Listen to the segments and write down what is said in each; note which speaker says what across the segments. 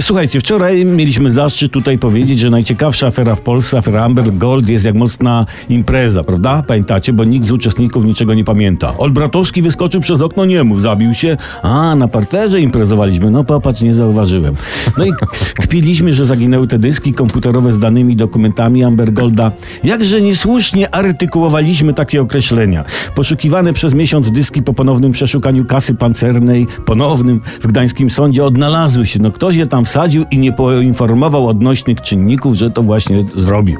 Speaker 1: Słuchajcie, wczoraj mieliśmy zaszczyt tutaj powiedzieć, że najciekawsza afera w Polsce, afera Amber Gold jest jak mocna impreza, prawda? Pamiętacie? Bo nikt z uczestników niczego nie pamięta. Olbratowski wyskoczył przez okno, nie mów, zabił się. A, na parterze imprezowaliśmy. No popatrz, nie zauważyłem. No i kpiliśmy, że zaginęły te dyski komputerowe z danymi dokumentami Amber Golda. Jakże niesłusznie artykułowaliśmy takie określenia. Poszukiwane przez miesiąc dyski po ponownym przeszukaniu kasy pancernej, ponownym w gdańskim sądzie odnalazły się. No ktoś je tam wsadził i nie poinformował odnośnych czynników, że to właśnie zrobił.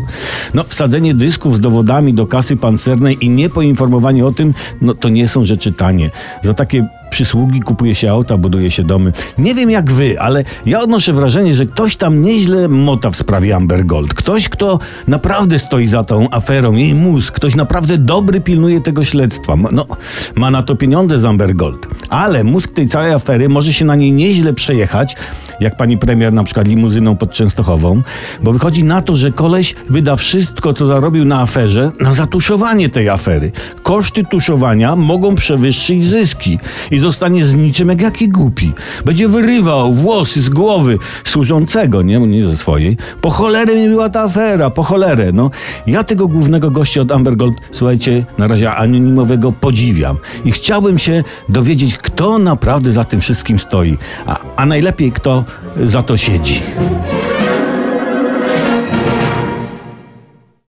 Speaker 1: No wsadzenie dysków z dowodami do kasy pancernej i nie poinformowanie o tym, no to nie są rzeczy tanie. Za takie przysługi kupuje się auta, buduje się domy. Nie wiem jak wy, ale ja odnoszę wrażenie, że ktoś tam nieźle mota w sprawie Amber Gold. Ktoś, kto naprawdę stoi za tą aferą, jej mózg, ktoś naprawdę dobry pilnuje tego śledztwa. No, ma na to pieniądze z Amber Gold. Ale mózg tej całej afery może się na niej nieźle przejechać, jak pani premier na przykład limuzyną pod Częstochową, bo wychodzi na to, że koleś wyda wszystko, co zarobił na aferze, na zatuszowanie tej afery. Koszty tuszowania mogą przewyższyć zyski i zostanie z niczym jak jaki głupi. Będzie wyrywał włosy z głowy służącego, nie, nie ze swojej. Po cholerę mi była ta afera, po cholerę. No, ja tego głównego gościa od Amber Gold, słuchajcie, na razie anonimowego podziwiam i chciałbym się dowiedzieć, kto naprawdę za tym wszystkim stoi, a, a najlepiej kto za to siedzi.